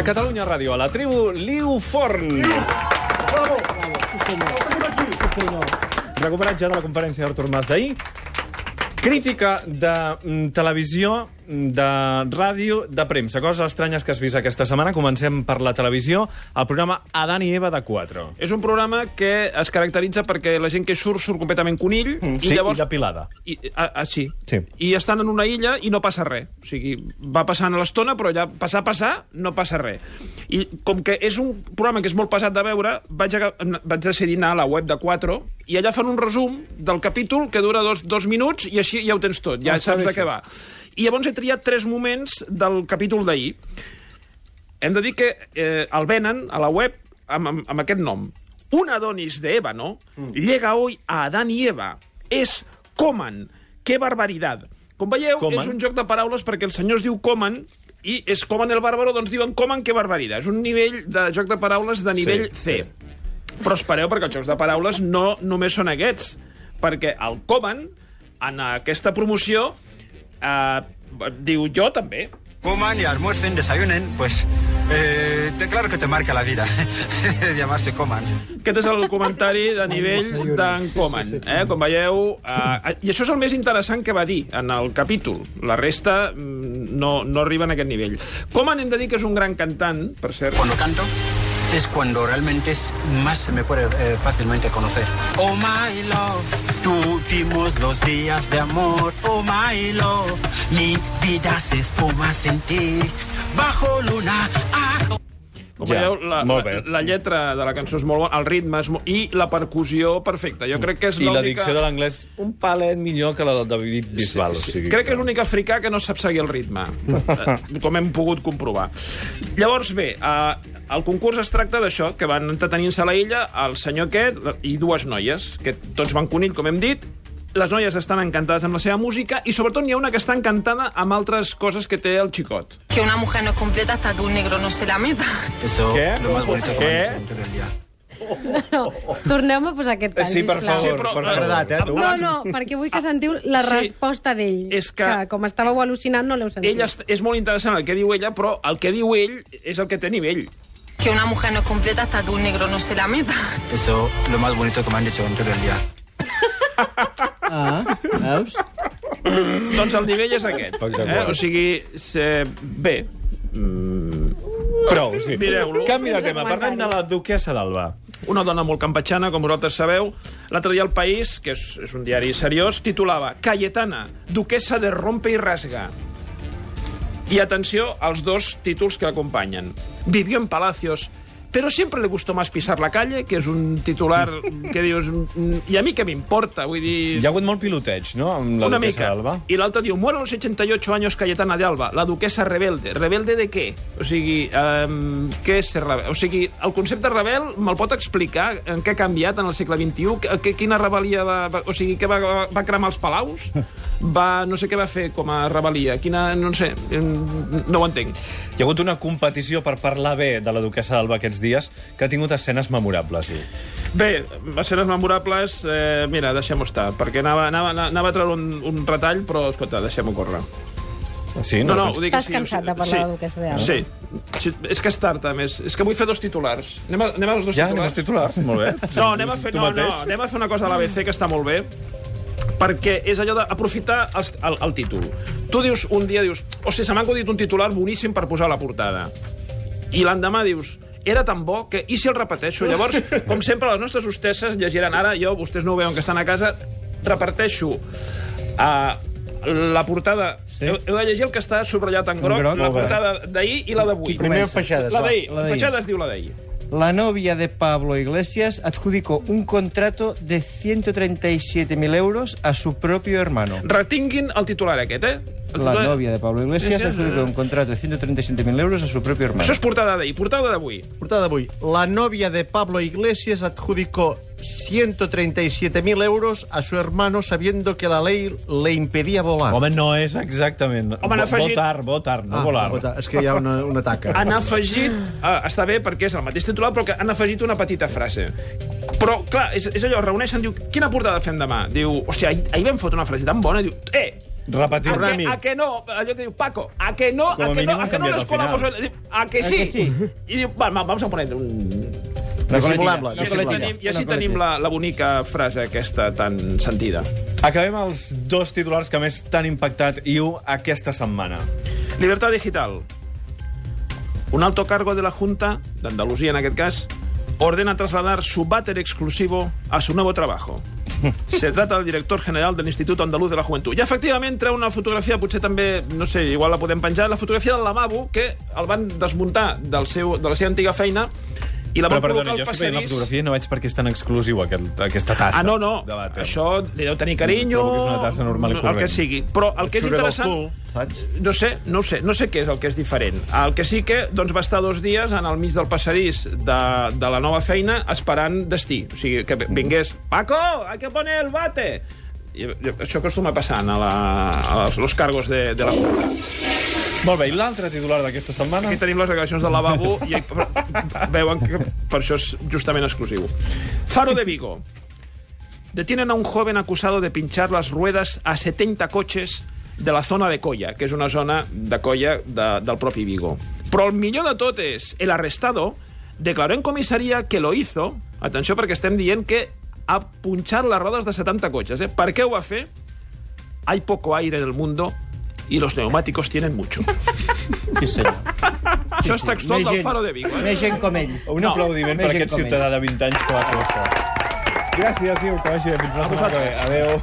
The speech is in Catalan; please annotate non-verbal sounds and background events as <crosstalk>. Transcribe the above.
A Catalunya Ràdio, a la tribu Liu Forn. Recuperat ja de la conferència d'Artur Mas d'ahir. Crítica de mm, televisió, de ràdio, de premsa. Coses estranyes que has vist aquesta setmana. Comencem per la televisió, el programa Adán i Eva de 4. És un programa que es caracteritza perquè la gent que surt surt completament conill Mm, sí, i depilada. I, ah, ah, sí. Sí. I estan en una illa i no passa res. O sigui, va passant a l'estona, però ja passar, passar, no passa res. I com que és un programa que és molt pesat de veure, vaig, a, vaig decidir anar a la web de 4 i allà fan un resum del capítol que dura dos, dos minuts i així ja ho tens tot, ja Ah, saps de què va. I llavors he triat tres moments del capítol d'ahir. Hem de dir que eh, el venen a la web amb, amb, amb aquest nom. Un Adonis de ébano llega hoy a Adán y Eva. Es coman. ¡Qué barbaridad! Com veieu, Coman. és un joc de paraules perquè el senyor es diu coman i és coman el bàrbaro, doncs diuen coman, que barbaridad. És un nivell de joc de paraules de nivell Sí, C. Però espereu, perquè els jocs de paraules no només són aquests. Perquè el coman, en aquesta promoció, eh, diu jo també. coman y almuercen, desayunen, pues eh, te- claro que te marca la vida <laughs> llamarse coman. Aquest és el comentari de nivell d'en Coman. Eh? Com veieu... Eh, I això és el més interessant que va dir en el capítol. La resta mm, no, no arriba en aquest nivell. Coman hem de dir que és un gran cantant, per cert. Cuando canto es cuando realmente es más se me puede eh, fácilmente conocer. Oh my love, tuvimos los días de amor. Oh my love, mi vida se esfuma sin ti. Bajo luna, ah, Com Ja, veieu, la, la, la lletra de la cançó és molt bona, el ritme és molt... i la percussió perfecta. Jo crec que és I la l'única... dicció de l'anglès un palet millor que la del David Bisbal. o sigui Crec que és l'únic africà que no sap seguir el ritme, eh, com hem pogut comprovar. Llavors, bé, eh, el concurs es tracta d'això, que van entretenint-se a la illa el senyor aquest i dues noies, que tots van conill, com hem dit, les noies estan encantades amb la seva música i sobretot n'hi ha una que està encantada amb altres coses que té el xicot. que una mujer no es completa hasta que un negro no se la meta. eso ¿Qué? lo más bonito que me han dicho durante el día. No, torneu-me a posar aquest tall, Sí, per sisplau. favor, però- per favor. agradat, eh, tu? No, no, perquè vull que sentiu la Sí. resposta d'ell. És que- com estàveu al·lucinant no l'heu sentit. Ella est- és molt interessant el que diu ella, però el que diu ell és el que té nivell. Que una mujer no es completa hasta que un negro no se la meta. Eso lo más bonito que me han dicho durante el día. Veus? <laughs> Doncs el nivell és aquest. Eh? O sigui, se... bé, Prou, sí. Mireu-lo. Canvi de tema. Parlem de la duquesa d'Alba. una dona molt campatxana, com vosaltres sabeu. L'altre dia El País, que és, és un diari seriós, titulava Cayetana, duquesa de rompe i rasga. I atenció als dos títols que l'acompanyen. Vivió en palacios, pero siempre le gustó más pisar la calle, que és un titular que dius... "Mm, I a mi què m'importa? Vull dir... Hi ha hagut molt piloteig, no?, amb la una duquesa d'Alba. I l'altre diu, muere a los 88 años Cayetana de Alba, la duquesa rebelde. Rebelde de què? O sigui, um, què és ser rebel? O sigui, el concepte rebel me'l pot explicar en què ha canviat en el segle XXI? Que, que, quina rebel·lia va... O sigui, que va, va, va cremar els palaus? <laughs> Va, no sé què va fer com a rebel·lia. Quina, no sé, em, no ho entenc. Hi ha hagut una competició per parlar bé de la duquesa d'Alba aquests dies que ha tingut escenes memorables. diu. Bé, escenes memorables, eh, mira, deixem-ho estar, perquè anava, anava, anava a treure un, un retall, però, escolta, deixem-ho córrer. Sí, No, no, ho dic T'has cansat de parlar de la duquesa d'Alba? Sí. sí. És que és tard, a més. És que vull fer dos titulars. Anem a, anem a els dos Ja, anem titulars? als titulars. Molt bé. <laughs> No, anem a fer, no, no, anem a fer una cosa a l'ABC que està molt bé, perquè és allò d'aprofitar els- el, el títol. Tu dius un dia, dius, hòstia, se m'ha acudit un titular boníssim per posar a la portada. I l'endemà dius, era tan bo que... I si el repeteixo? Llavors, com sempre, les nostres hostesses llegiran ara, jo, vostès no ho veuen que estan a casa, reparteixo uh, la portada... Sí. Heu, heu de llegir el que està subratllat en groc, groc, la portada d'ahir i la d'avui. Primer Feixades, La d'ahir. La d'ahir. Feixades diu la d'ahir. La novia de Pablo Iglesias adjudicó un contrato de 137.000 euros a su propio hermano. Retinguin el titular aquest, eh? El La titular- novia de Pablo Iglesias adjudicó un contrato de 137.000 euros a su propio hermano. Això és portada d'ahir. Portada d'avui. Portada d'avui. La novia de Pablo Iglesias adjudicó 137.000 euros a su hermano sabiendo que la ley le impedía volar. Home, no és exactament... Home, han afegit- Votar, votar, no ah, volar. vota, és que hi ha una, una taca. <laughs> Han afegit... Ah, està bé perquè és el mateix titular, però que han afegit una petita frase. Però, clar, és, és allò, reuneixen, diu, quina portada fem demà? Diu, hòstia, ahir, ahir vam fotre una frase tan bona, diu, eh, Repetir. A que, a que no? Allò que diu, Paco, a que no? Com a a que no? A que no les colamos? A que sí? que sí? I diu, va, va, vamos a poner un... Així coletilla. tenim, i així Una tenim la, la bonica frase aquesta tan sentida. Acabem els dos titulars que més t'han impactat, Iu, aquesta setmana. Libertad digital. Un alto cargo de la Junta, de Andalucía en aquest cas, ordena trasladar su váter exclusivo a su nuevo trabajo. <laughs> Se trata del director general del Instituto Andaluz de la Juventud. I efectivament treu una fotografia, potser també, no sé, igual la podem penjar, la fotografia del lavabo que el van desmuntar del seu, de la seva antiga feina i la Però perdona, jo estic veient la fotografia i no veig per què és tan exclusiu aquest, aquesta tassa. Ah, no, no. de vàter. Això li deu tenir carinyo... Trobo que és una tassa normal i El que corrent. sigui. Però el que és interessant... cul, saps? No sé, no ho sé, no sé què és el que és diferent. El que sí que doncs, va estar dos dies en el mig del passadís de, de la nova feina esperant destí. O sigui, que vingués... Paco, hay que poner el bate! I, això acostuma passant a, la, a los, cargos de, de la. Molt bé, i l'altre titular d'aquesta setmana? Aquí tenim les declaracions del lavabo i <laughs> veuen que per això és justament exclusiu. Faro de Vigo. Detienen a un joven acusado de pinchar las ruedas a 70 coches de la zona de Colla, que és una zona de Colla de, del propi Vigo. Però el millor de tot és, el arrestado declaró en comissaria que lo hizo, atenció perquè estem dient que a punxar les rodes de 70 cotxes. Eh? Per què ho va fer? Hay poco aire en el mundo y los neumáticos tienen mucho. Sí, senyor. Això és textual del gent- Faro de Vigo. Eh? Més gent com ell. Un No, aplaudiment més per gent aquest com ell. ciutadà de 20 anys que va fer això. Gràcies, Iu, que vagi bé. Fins la setmana que ve. Adéu.